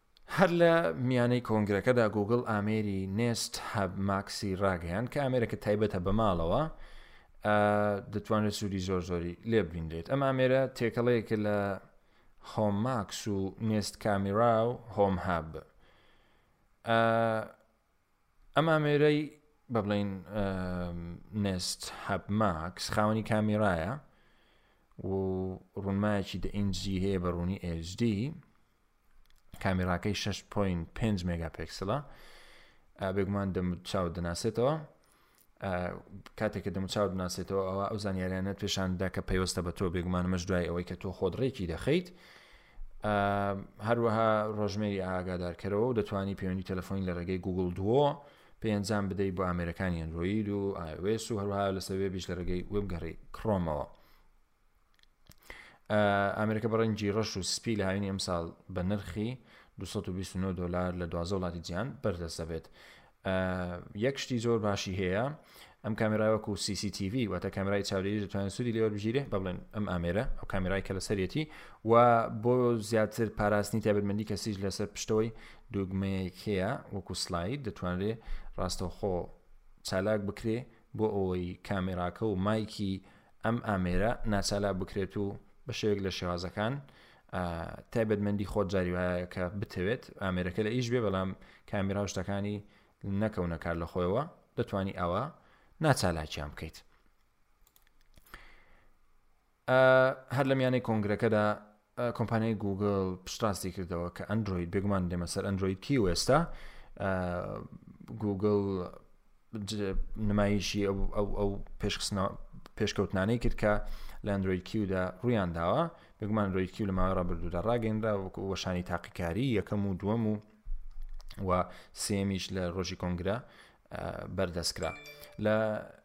هەر لە میانەی کۆنگرەکەدا گووگڵ ئامێری Nest Hub Max ی ڕاگەیاند کە ئامێرەکە تایبەتە بە ماڵەوە دەتوانرێت سوودی زۆر زۆری لێ ببینرێت ئەم ئامێرە تێکەڵەیەکە لە هۆم ماکس و نێست کامیرا و هۆم هاب ئەم ئامێرەی بە بڵین نست هەب ماکس خاوەنی کامیرایە و ڕوونمایەکی دە ئینجی هەیە بە ڕوونی ئێجدی کامیراکەی 6.5 مێگا پێکسلە بێگومان دەم چاو دەناسێتەوە کاتێککە دەم چاو دەناسێتەوە ئەوە ئەو زانیاریانە پێشاندا کە پێوەستە بە تۆ بێگومانمەش دوای ئەوەی کە تۆ خۆدڕێکی دەخەیت هەروەها ڕۆژمێری ئاگادارکەرەوە و دەتوانانی پەیوەندی تەلەفۆین لە ڕێگەی گوگل دووە پێنجام بدەیت بۆ ئامێرەکانی ئەندروید و ئایوێس و هەروها لەسەر وێبیش لە ڕێگەی وبگەڕی کڕۆمەوە ئەمریکا بە ڕەنگی ڕەش و سپی لە هاوینی ئەمساڵ بە نرخی 229 دلار لە دوازە وڵاتی جیان بەردەستەبێت یەک شتی زۆر باشی هەیە ئەم کامێرای وەکو CCTV واتە کامرای چاودێری دەتوانێت سوودی لێوە بگیرێ بڵێن ئەم ئامێرە ئەو کامێرای کە لەسەرەتی و بۆ زیاتر پاراستنی تابەتمەندی کەسیش لەسەر پشتەوەی دوگمەیەک هەیە وەکو سلاید دەتوانرێ ڕاستەوخۆ چالاک بکرێ بۆ ئەوەی کامێراکە و مایکی ئەم ئامێرە ناچالاک بکرێت و بە شێوێک لە شێوازەکان تایبەتمەندی خۆت جاری وایە کە بتەوێت ئامێرەکە لە ئیش بێ بەڵام کامیرا شتەکانی نەکەونە کار لە خۆیەوە دەتوانی ئەوە ناچالاکیان بکەیت هەر لەمیانەی کۆنگرەکەدا کۆمپانیای گوگل پشتڕاستی کردەوە کە ئەندروید بێگومان دێمە سەر ئەندروید کی وێستا گوگل نمایشی ئەو پێشخستنا پێشکەوتنانەی کرد کە لە ئەندروید کیودا ڕویان داوە بگومان ڕۆی کیو لە ماوەی ڕابردوودا ڕاگەنرا وەکو وەشانی تاقیکاری یەکەم و دووەم و و سێمیش لە ڕۆژی کۆنگرە بەردەستکرا لە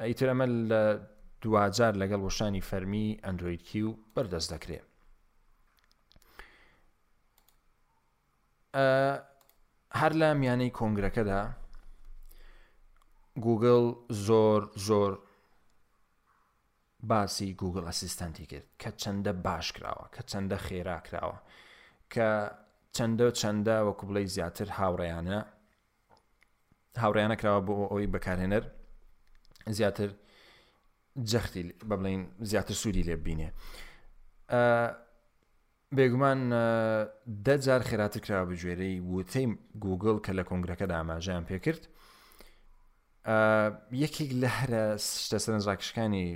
ئەیتر ئەمە لە دواجار لەگەڵ وەشانی فەرمی ئەندروید کی و بەردەست دەکرێت هەر لە میانەی کۆنگرەکەدا گوگل زۆر زۆر باسی گوگل ئەسیستەنتی کرد کە چەندە باش کراوە کە چەندە خێرا کراوە کە چەندە چەندە وەکو بڵی زیاتر هاوڕێیانە هاوڕیانە کراوە بۆ ئەوەی بەکارهێنەر زیاتر جەختی بە بڵین زیاتر سوودی لێ ببینێ بێگومان دەجار خێراتر کرا بگوێرەی وتەی گوگل کە لە کۆنگرەکە داماژیان پێکرد یەکێک لە هەرە شتە سەرنجڕاکشەکانی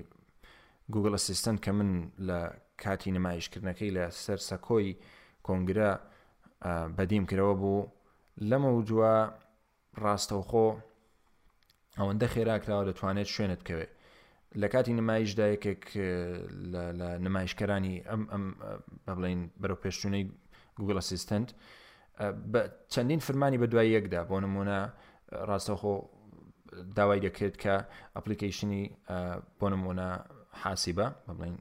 گوگل ئەسیستنت کە من لە کاتی نمایشکردنەکەی لە سەر سەکۆی کۆنگرە بەدیم کرەوە بوو لەمەودوا ڕاستەوخۆ ئەوەندە خێرا کراوە دەتوانێت شوێنت بکەوێت لە کاتی نمایشدا یەکێک لە نمایشکەرانی ئەم ئەم بڵین بەرەو پێشچوونەی گوگل ئەسیستنت بە چەندین فرمانی بە دوای یەکدا بۆ نمونە ڕاستەخۆ داوای دەکرێت کە ئەپلیکیشنی بۆ نمونە حاسیبە بڵین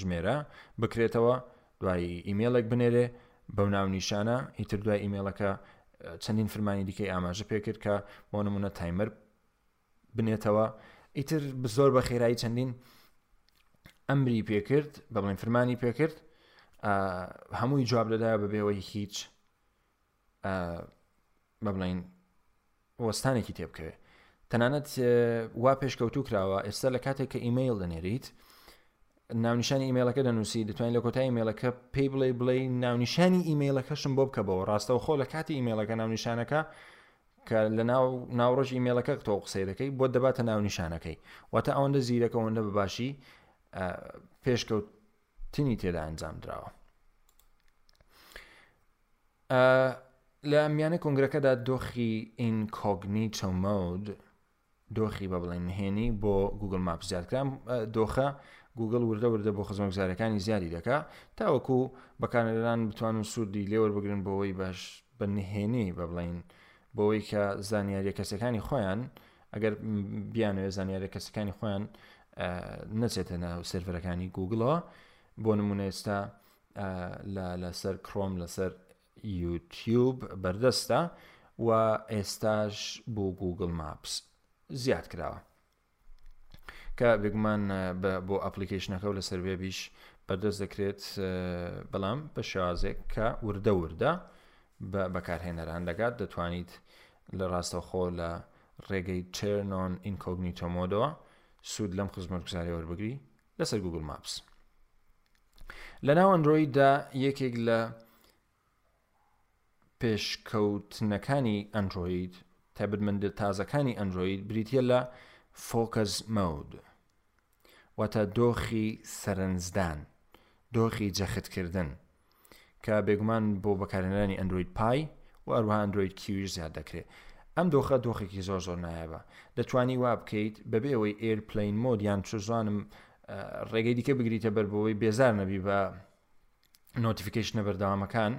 ژمێرە، بکرێتەوە، دوای ئیمێڵێک بنێرێ بەو ناونیشانە، ئیتر دوای ئیمێڵەکە چەندین فرمانی دیکەی ئاماژە پێکرد کە بۆ نمونە تایمەر بنێتەوە ئیتر زۆر بە خێرایی چەندین ئەمری پێکرد بە بڵێن فرمانی پێکرد هەمووی جواب دەدا بەبێەوەی هیچ بە بڵین وەستانێکی تێبکەوێ تەنانەت وا پێشکەوتو کراوە ئێستا لە کاتێک کە ئیمەیل دەنێریت ناونیشانی ئیممەلەکە دەنووسی دەتوانین لە کۆتای ئیممەلەکە پێی بڵێ بڵێ ناونیشانی ئیممەلەکەشم بۆ بکەبەوە ڕاستەوە خۆ لە کاتی ئیممەلەکە ناونیشانەکە کە لە ناو ناوڕۆژ ئیممەلەکە تۆ قسەی دەکەی بۆ دەباتە ناونیشانەکەی واتە ئەوەندە زیرەکە ئەوەندە بەباشی پێشکەوت تنی تێدا ئەنجام دراوە لە میانە کنگرەکەدا دۆخی ئینکۆگنی چەمەود دۆخی بە بڵێن نهێنی بۆ گوگل ماپ زیادکرام دۆخە گوگل وردە وردە بۆ خزمە گوزارەکانی زیادی دەکا تاوەکو بەکارەران بتوان و سوودی لێوە بگرن بۆەوەی باش بە نهێنی بە بڵین بۆەوەی کە زانیاریە کەسەکانی خۆیان ئەگەر بیانەوێت زانیارە کەسەکانی خۆیان نەچێتە ناو سرفەرەکانی گوگڵەوە بۆ نمونە ئێستا لەسەر کرۆم لەسەر یوتیوب بەردەستە و ئێستاش بۆ گوگل ماپس زیاد کراوە کە بێگومان بۆ ئەپلیکیشنەکە و لە سەروێبیش بەردەست دەکرێت بەڵام بە شێوازێک کە وردە وردە بە بەکارهێنەران دەگات دەتوانیت لە ڕاستەوخۆ لە ڕێگەی Turn on Incognito Mode-ەوە سوود لەم خزمەتگوزاریە وەربگری لەسەر گوگل ماپس لە ناو ئەندرۆیددا یەکێک لە پێشکەوتنەکانی ئەندرۆید تابدمەندە تازەکانی ئەندرۆید بریتە لە فۆکەس مەود واتە دۆخی سەرنجدان دۆخی جەختکردن کە بێگومان بۆ بەکارهێنانی ئەندروید پای و ئەروها ئەندروید کیویش زیاد دەکرێت ئەم دۆخە دۆخێکی زۆر زۆر نایابە دەتوانی وا بکەیت بەبێ ئەوەی ئێر پلین مۆد یان چزوانم ڕێگەی دیکە بگریتە بەر بۆەوەی بێزار نەبی بە نۆتیفیکیشنە بەردەوامەکان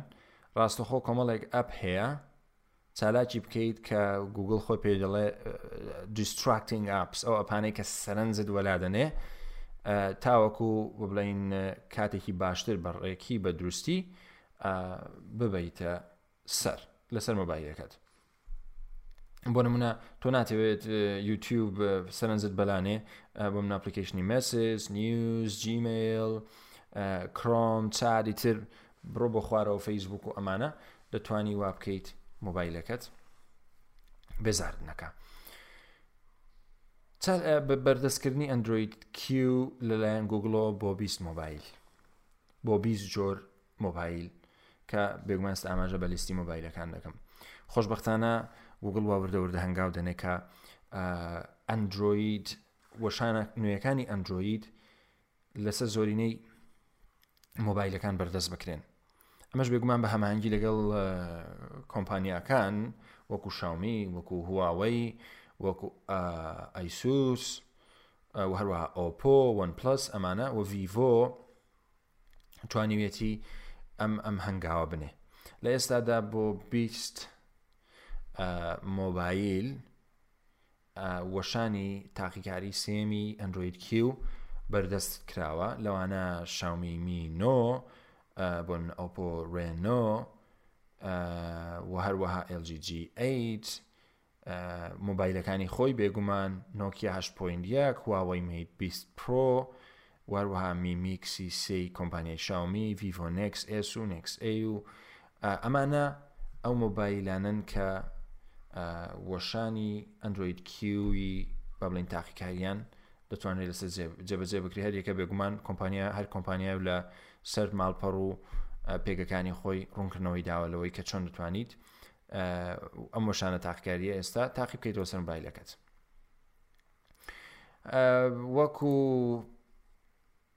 ڕاستەخۆ کۆمەڵێک ئەپ هەیە چالاکی بکەیت کە گوگل خۆی پێ دەڵێ دیستراکتنگ ئاپس ئەو ئەپانەی کە سەرنجت وەلادەنێ تاوەکو بڵین کاتێکی باشتر بە ڕێکی بە دروستی ببیتە سەر لەسەر مۆبایلەکەت بۆ نمونە تۆ ناتەوێت یوتیوب سەرنجت بەلانێ بۆ من ئەپلیکیشنی مەسس نیوز جیمیل کرۆم چاریتر بڕۆ بۆ خوارەوە فەیسبوک و ئەمانە دەتانی وا بکەیت مۆبایلەکەت بێزارت نەکە بە بەردەستکردنی ئەندروید کیو لەلایەن گوگڵۆ بۆ بیست مۆبایل بۆ بیست جۆر مۆبایل کە بێگومانست ئاماژە بە لیستی مۆبایلەکان دەکەم خۆشببختانە گوگل وا وردەوردە هەنگاو دەنێکە ئەندروید وەشانە نوێیەکانی ئەندروید لەسەر زۆرینەی مۆبایلەکان بەردەست بکرێن ئەمەش بێگومان بە هەمانگی لەگەڵ کۆمپانیاکان وەکو شاومی وەکو هواوەی وەکو ئایسوس و هەروەها ئۆپۆ وەن پلس ئەمانە و ڤیڤۆ توانیوێتی ئەم ئەم هەنگاوە بنێ لە ئێستادا بۆ بیست مۆبایل وەشانی تاقیکاری سێمی ئەندروید کیو بەردەست کراوە لەوانە شاومی می نۆ بۆن ئۆپۆ رێنۆ و هەروەها LGG8 مۆبایلەکانی خۆی بێگومان نۆکیهپۆینیەک هواوەی میت بیست پرۆ وهروها می میک سی سێ ی کۆمپانیای شاومی، ڤیڤۆ نێکس ئێس و نێکس ئەی و ئەمانە ئەو مۆبایلانەن کە وەشانی ئەندرۆید کیو ی با بڵێین تاقیکاریان دەتوانرێت لەسەر جێبەجێ بکرێت هەر یەکە بێگومان کۆمپانیا هەر کۆمپانیا و لە سەر ماڵپەڕ و پێگەکانی خۆی ڕوونکردنەوەی داوا لەوەی کە چۆن دەتوانیت ئەم وەشانە تاقیکاریە ئێستا تاقی بکەیتەوە سەر مبایلەکەت وەکو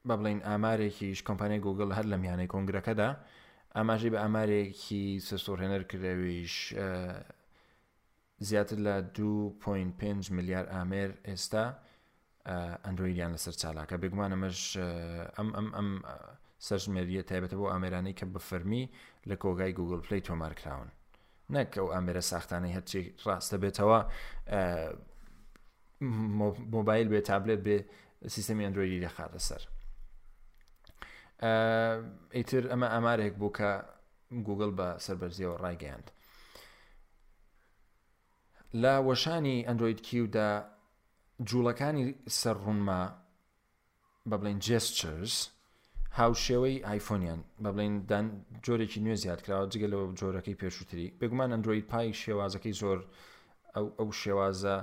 بە بڵین ئامارێکیش کۆمپانیای گوگل هەر لە میانەی کۆنگرەکەدا ئاماژەی بە ئامارێکی سەرسوڕهێنەر کردەویش زیاتر لە 2.5 میلیار ئامێر ئێستا ئەندرویدیان لەسەر چالاکە بێگومانەمەش ئەم ئەم ئەم سەرژمێریە تایبەتە بۆ ئامێرانەی کە بە فەرمی لە کۆگای گوگل پلی تۆمارکراون نەک ئەو ئامێرە ساختانەی هەرچی ڕاستە بێتەوە مۆبایل بێ تابلێت بێ سیستەمی ئەندۆیدی دەخاتە سەر ئیتر ئەمە ئامارێک بوو کە گوگل بە سربەرزیەوە ڕایگەیاند لە وەشانی ئەندۆید کیودا جوڵەکانی سەر ڕوونما با بڵێین جێسچرز هاوشێوەی ئایفۆنیان با بڵێن دان جۆرێکی نوێ زیاد کراوە جگە لەوە جۆرەکەی پێشووتری بێگومان ئەندروید پای شێوازەکەی زۆر ئەو ئەو شێوازە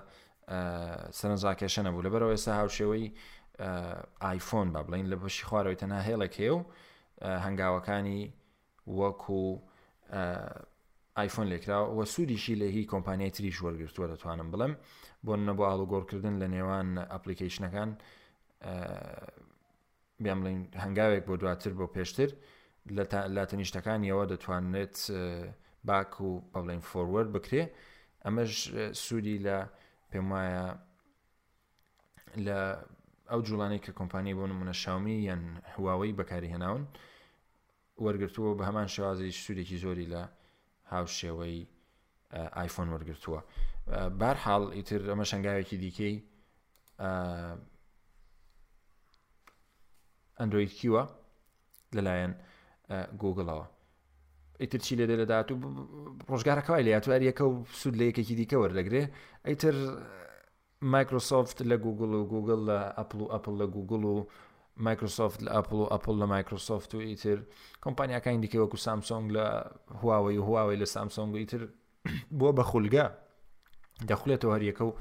سەرنجڕاکێشە نەبوو لەبەرەوە ئێستا هاوشێوەی ئایفۆن با بڵین لە بەشی خوارەوەی تەنها هێڵێک هەیە و هەنگاوەکانی وەکو ئایفۆن لێکراوە و سوودیشی لە هی کۆمپانیای تریش وەرگرتووە دەتوانم بڵێم بۆ نە بۆ ئاڵوگۆڕکردن لە نێوان ئەپلیکیشنەکان بێمڵین هەنگاوێک بۆ دواتر بۆ پێشتر لە تەنیشتەکانیەوە دەتوانێت باک و بەڵین فۆروەر بکرێ ئەمەش سوودی لە پێم وایە لە ئەو جوڵانەی کە کۆمپانی بۆ نمونە شاومی یان هواوەی بەکاری هێناون وەرگتووە بە هەمان شێوازی سوودێکی زۆری لە هاوشێوەی ئایفۆن وەرگتووە بار حاڵ ئیتر ئەمە شنگاوێکی دیکەی ئەندۆید کیوە لەلایەن گوگڵەوە ئیتر چی لێ دێ لە داات و ڕۆژگارەکەوای لە یاتوار یەکە و سوود لە یەکێکی دیکە وەردەگرێ ئەیتر مایکرۆسۆفت لە گووگڵ و گووگڵ لە ئەپڵ و ئەپڵ لە گووگڵ و مایکرۆسۆفت لە ئەپڵ و ئەپڵ لە مایکرۆسۆفت و ئیتر کۆمپانیەکانی دیکە وەکو سامسۆنگ لە هواوەی و هواوەی لە سامسۆنگ و ئیتر بووە بە خولگە دەخولێتەوە هەریەکە و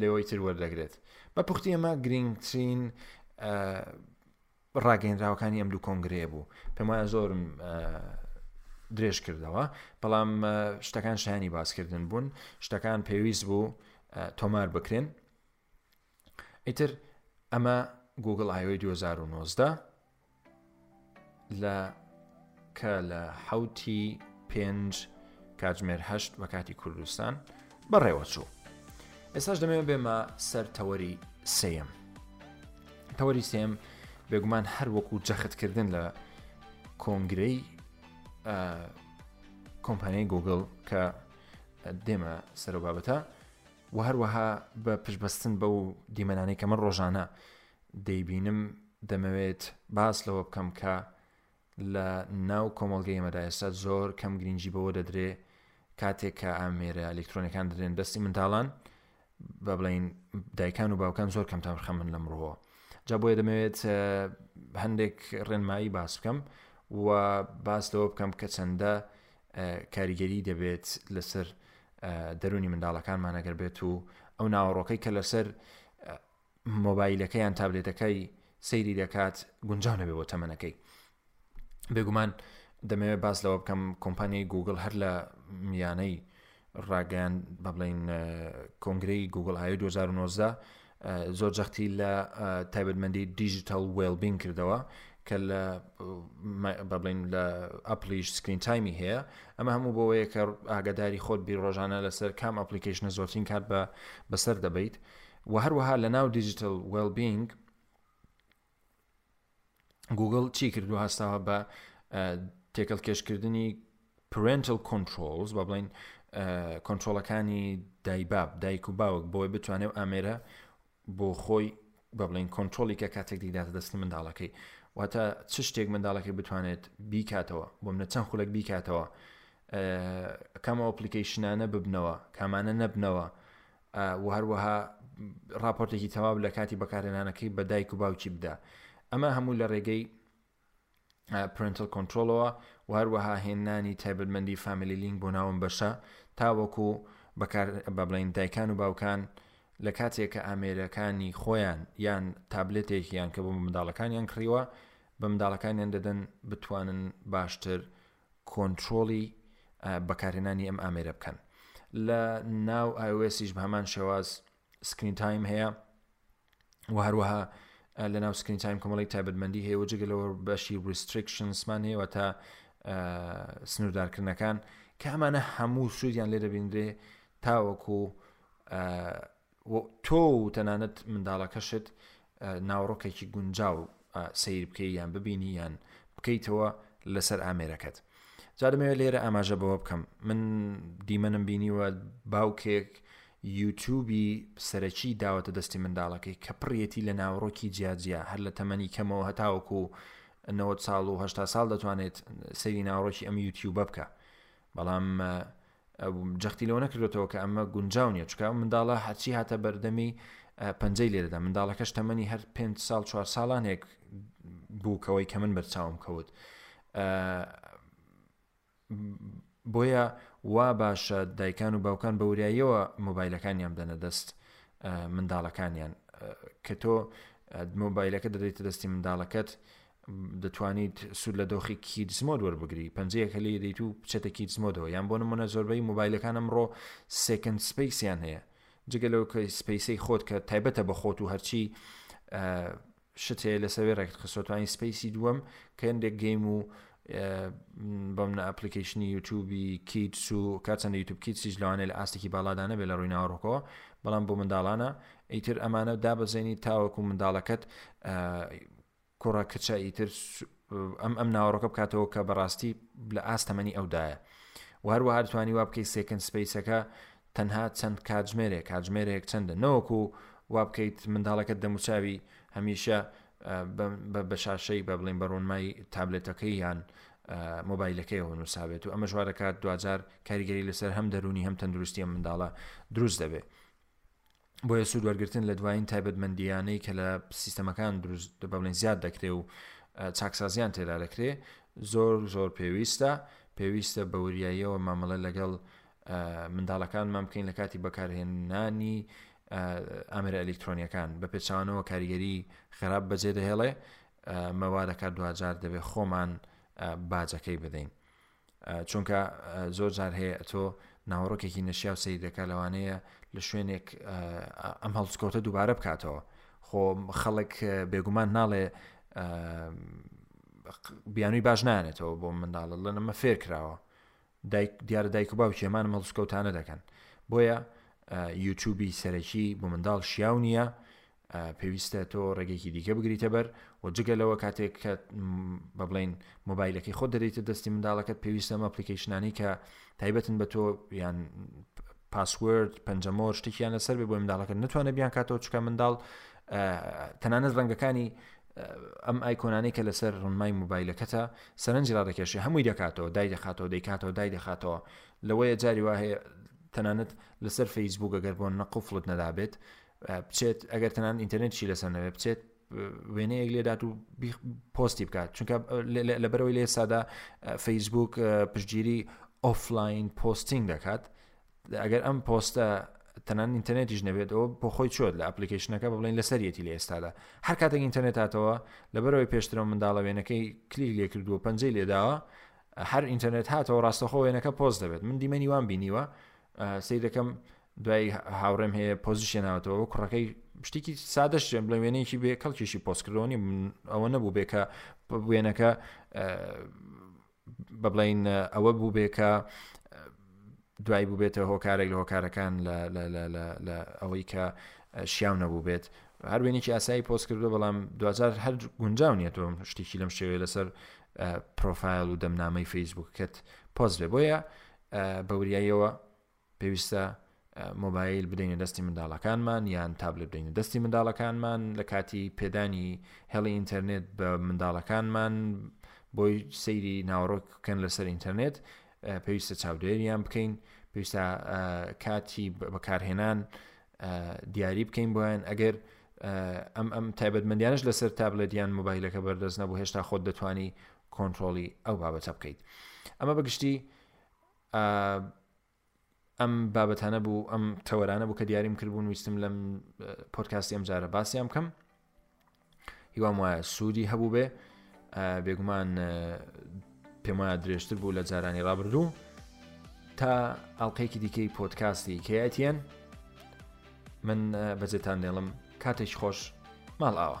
لەوەی تر وەردەگرێت بە پوختی ئەمە گرنگترین ڕاگەینراوەکانی ئەم دوو کۆنگرەیە بوو پێم وایە زۆرم درێژ کردەوە بەڵام شتەکان شانی باسکردن بوون شتەکان پێویست بوو تۆمار بکرێن ئیتر ئەمە گوگل ئایۆی 2019 لە کە لە حوت ی پێنج کاتژمێر هەشت بە کاتی کوردستان بەڕێوەچوو ئێساش دەمێن بێمە سەر تەوەری سێم تەوەری سێم بێگومان هەر وەکو جەختکردن لە کۆنگرەی کۆمپانیای گوگل کە دێمە سەر بابەتە و هەروەها بە پشبەستن بەو دیمەنانەی کە من ڕۆژانە دەیبینم دەمەوێت باس لەوە بکەم کە لە ناو کۆمەڵگە ئێمەدا ئێستا زۆر کەم گرنگجی بەوە دەدرێ کاتێک کە ئامێرە ئەلکترۆنەکان دەدرێن دەستی منداڵان بە بڵین دایکان و باوکان زۆر کەم تامرخە من لەمڕەوە جا بۆیە دەمەوێت هەندێک ڕێنمایی باس بکەم و باس لەوە بکەم کە چەندە کاریگەری دەبێت لەسەر دەرونی منداڵەکانمان ئەگەر بێت و ئەو ناوەڕۆکەی کە لەسەر مۆبایلەکە یان تابلێتەکەی سەیری دەکات گونجاو نەبێ بۆ تەمەنەکەی بێگومان دەمەوێت باس لەوە بکەم کۆمپانیای گوگل هەر لە میانەی ڕاگەیان بە بڵین کۆنگری گوگل ئاوی 2009 زۆر جەختی لە تایبەتمەندی دیجیتال وێلبین کردەوە کە لە بەڵین لە ئەپلیش سکرین تایمی هەیە ئەمە هەموو بۆەیە کە ئاگداری خۆت بیر ڕۆژانە لەسەر کام ئەپلیکیشنە زۆرترین کات بە بەسەر دەبیت و هەروەها لە ناو دیجیتل وێلبینگ گوگل چی کردو هەستاوە بە تێکەڵ کێشکردنی پرنتل کۆنتترۆلز بە بڵین کۆنتترۆلەکانی دایباب دایک و باوک بۆی بتوانێت ئامێرە بۆ خۆی بە بڵین کۆنتترۆلی کە کاتێک دیداتە دەستی منداڵەکەی واتە چ شتێک منداڵەکەی بتوانێت بیکاتەوە بۆ منە چەند خولک بیکاتەوە کەمە ئۆپلیکیشنانە ببنەوە کامانە نەبنەوە و هەروەها راپۆرتێکی تەواو لە کاتی بەکارهێنانەکەی بە دایک و باوکی بدا ئەمە هەموو لە ڕێگەی پرنتل کۆنتترۆلەوە و هەروەها هێنانی تایبەتمەندی فامیلی لینگ بۆ ناوم بەشە تاوەکو بەکار بە بڵین دایکان و باوکان لە کاتێک کە ئامێرەکانی خۆیان یان تابلێتێکیان کە بۆ منداڵەکانیان کڕیوە بە منداڵەکانیان دەدەن بتوانن باشتر کۆنترۆڵی بەکارهێنانی ئەم ئامێرە بکەن لە ناو ئاوێسیش بە هەمان شێواز سکرین تایم هەیە و هەروەها لە ناو سکرین تایم کۆمەڵی تایبەتمەندی هەیە و جگە لەوە بەشی ریسترکشنسمان هەیەوە تا سنووردارکردنەکان کە ئەمانە هەموو سوودیان لێ دەبیندرێ تاوەکو تۆ و تەنانەت منداڵەکەشت ناوڕۆکێکی گونجاو سیر بکەی یان ببینی یان بکەیتەوە لەسەر ئامێرەکەت جا دەمەوێت لێرە ئاماژە بەوە بکەم من دیمەنم بینیوە باوکێک یوتوبی سەرەکی داوەتە دەستی منداڵەکەی کە پڕیەتی لە ناوڕۆکی جیاجیا هەر لە تەمەنی کەمەوە هەتاوەکو و 90 ساڵ و هشتا ساڵ دەتوانێت سەری ناوڕۆکی ئەم یوتیوبە بکە بەڵام جەختی لەوە نەکردێتەوە کە ئەمە گونجاو نیە چکە منداڵە هەرچی هاتە بەردەمی پەنجەی لێرەدا منداڵەکەش تەمەنی هەر پێ ساڵ چوار ساڵانێک بووکەوەی کە من بەرچاوم کەوت بۆیە وا باشە دایکان و باوکان بە وریاییەوە مۆبایلەکانیان بدەنە دەست منداڵەکانیان کە تۆ مۆبایلەکە دەدەیتە دەستی منداڵەکەت دەتوانیت سوود لە دۆخی کیدزمۆد وەربگری پەنجەیەک هەلی دەیت و بچێتە کیدزمۆدەوە یان بۆ نمونە زۆربەی موبایلەکان ئەمڕۆ سکن سپیسیان هەیە جگە لەو کە سپیسی خۆت کە تایبەتە بە خۆت و هەرچی شتەیە لەسەوێ ڕێکت خسۆتوانی سپیسی دووەم کە هەندێک گەیم و بەم نە ئەپلیکیشنی یوتوبی کیت سو کاتەنە یوتوب کیتسیش لەوانێت لە ئاستێکی باڵادانە بێ لە ڕووی ناوەڕۆکەوە بەڵام بۆ منداڵانە ئیتر ئەمانە دابەزێنی تاوەکو منداڵەکەت کوڕە کچە ئیتر ئەم ئەم ناوەڕۆکە بکاتەوە کە بەڕاستی لە ئاست تەمەنی ئەودایە و هەروە هەرتوانی وا بکەیت سێکن سپیسەکە تەنها چەند کاتژمێرێک کاتژمێرێک چەندە نەوەکو وا بکەیت منداڵەکەت دەموچاوی هەمیشە بە شاشەی بە بڵین بەڕوونمای تابلێتەکەی یان مۆبایلەکەیەوە نووسابێت و ئەمە ژوا دەکات دوجار کاریگەری لەسەر هەم دەرونی هەم تەندروستی ئەم منداڵە دروست دەبێت بۆیە سوود وەرگتن لە دوایین تایبەتمەندیانەی کە لە سیستەمەکان دروست بە بڵێن زیاد دەکرێ و چاکسازیان تێدا دەکرێ زۆر زۆر پێویستە پێویستە بە وریاییەوە مامەڵە لەگەڵ منداڵەکانمان بکەین لە کاتی بەکارهێنانی ئامرە ئەلکترۆنیەکان بە پێچوانەوە کاریگەری خراپ بەجێ دەهێڵێ مەوادەکە دواجار دەبێت خۆمان باجەکەی بدەین چونکە زۆر جار هەیە تۆ ناوەڕۆکێکی نەشیا و سری دەکات لەوانەیە لە شوێنێک ئەم هەڵسکۆتە دووبارە بکاتەوە خۆ خەڵک بێگومان ناڵێ بیانووی باش نانێتەوە بۆ منداڵە لەنەمە فێر کراوە دایک دیارە دایک و باوکی هێمان مەڵسکەوتانە دەکەن بۆیە یوتوبی سەرەکی بۆ منداڵ شیاو نییە پێویستە تۆ ڕێگەیەکی دیکە بگریتە بەر و جگە لەوە کاتێک کە بە بڵین مۆبایلەکەی خۆ دەریتە دەستی منداڵەکەت پێویستە ئەم ئەپلیکیشنانی کە تایبەتن بە تۆ یان پاسورد پەنجەمۆر شتێکیان لەسەر بێ بۆ منداڵەکە نتوانە بیان کاتەوە چکە منداڵ تەنانەت ڕەنگەکانی ئەم ئایکۆنانەی کە لەسەر ڕمای موبایلەکەتە سەرنجی ڕادەکێشێ هەمووی دەکاتەوە دای دەخاتەوە دەیکاتەوە دای دەخاتەوە لەوەیە جاری وایە تەنانەت لەسەر فەیسبوو گەگەر بۆ نەقفلت نەدابێت بچێت ئەگەر تەنان ئینتەرنێتشی لەسەر نەوێ بچێت وێنەیەک لێدات و پۆستی بکات چونکە لە بەرەوەی لێ سادا فەیسبوک پشتگیری ئۆفلاین پۆستینگ دەکات ئەگەر ئەم پۆستە تەنان ئینتەرنێتیش نەبێتەوە بۆ خۆی چۆت لە ئەپلیکیشنەکە بڵین لەسەرەتی لە ئێستادا هەر کاتێک ئینتەرنێت هاتەوە لە بەرەوەی پێشترەوە منداڵە وێنەکەی کلیک لێ کردووە پەنجەی لێداوە هەر ئینتەرنێت هاتەوە ڕاستەخۆ وێنەکە پۆست دەبێت من دیمەنی وان بینیوە سیدەکەم دوای هاوڕێم هەیە پۆزیشە ناوەتەوە کوڕەکەی شتێکی سادەش بڵێ وێنەیەکی بێ کەڵکیشی پۆستکردەوەنی ئەوە نەبوو بێ کە وێنەکە بە بڵین ئەوە بوو بێ کە دوای بووبێتە هۆکارێک لە هۆکارەکان لە ئەوەی کە شیاو نەبوو بێت هەر وێنێکی ئاسایی پۆست کردو بەڵام دوجار هەر گونجاو نیە تۆ شتێکی لەم شێوێ لەسەر پرۆفایل و دەمنامەی فەیسبوک کەت پۆست بێ بۆیە بەوریاییەوە پێویستە مۆبایل بدەینە دەستی منداڵەکانمان یان تابلت بدەینە دەستی منداڵەکانمان لە کاتی پێدانی هێڵی ئینتەرنێت بە منداڵەکانمان بۆی سەیری ناوەڕۆک بکەن لەسەر ئینتەرنێت پێویستە چاودێریان بکەین پێویستە کاتی بەکارهێنان دیاری بکەین بۆیان ئەگەر ئەم ئەم تایبەتمەندیانش لەسەر تابلێت یان مۆبایلەکە بەردەست نەبوو هێشتا خۆت دەتوانی کۆنتترۆلی ئەو بابەتە بکەیت ئەمە بەگشتی ئا ئەم بابەتانە بوو ئەم تەوەرانە بوو کە دیاریم کردبوون ویستم لەم پۆتکاستی ئەم جارە باسییان بکەم هیوام وایە سوودی هەبوو بێ بێگومان پێم وایە درێژتر بوو لە جارانی ڕابردوو تا ئەڵلقەیەکی دیکەی پۆتکاستی کەیەتیەن من بەجێتان دێڵم کاتێک خۆش ماڵ ئاوە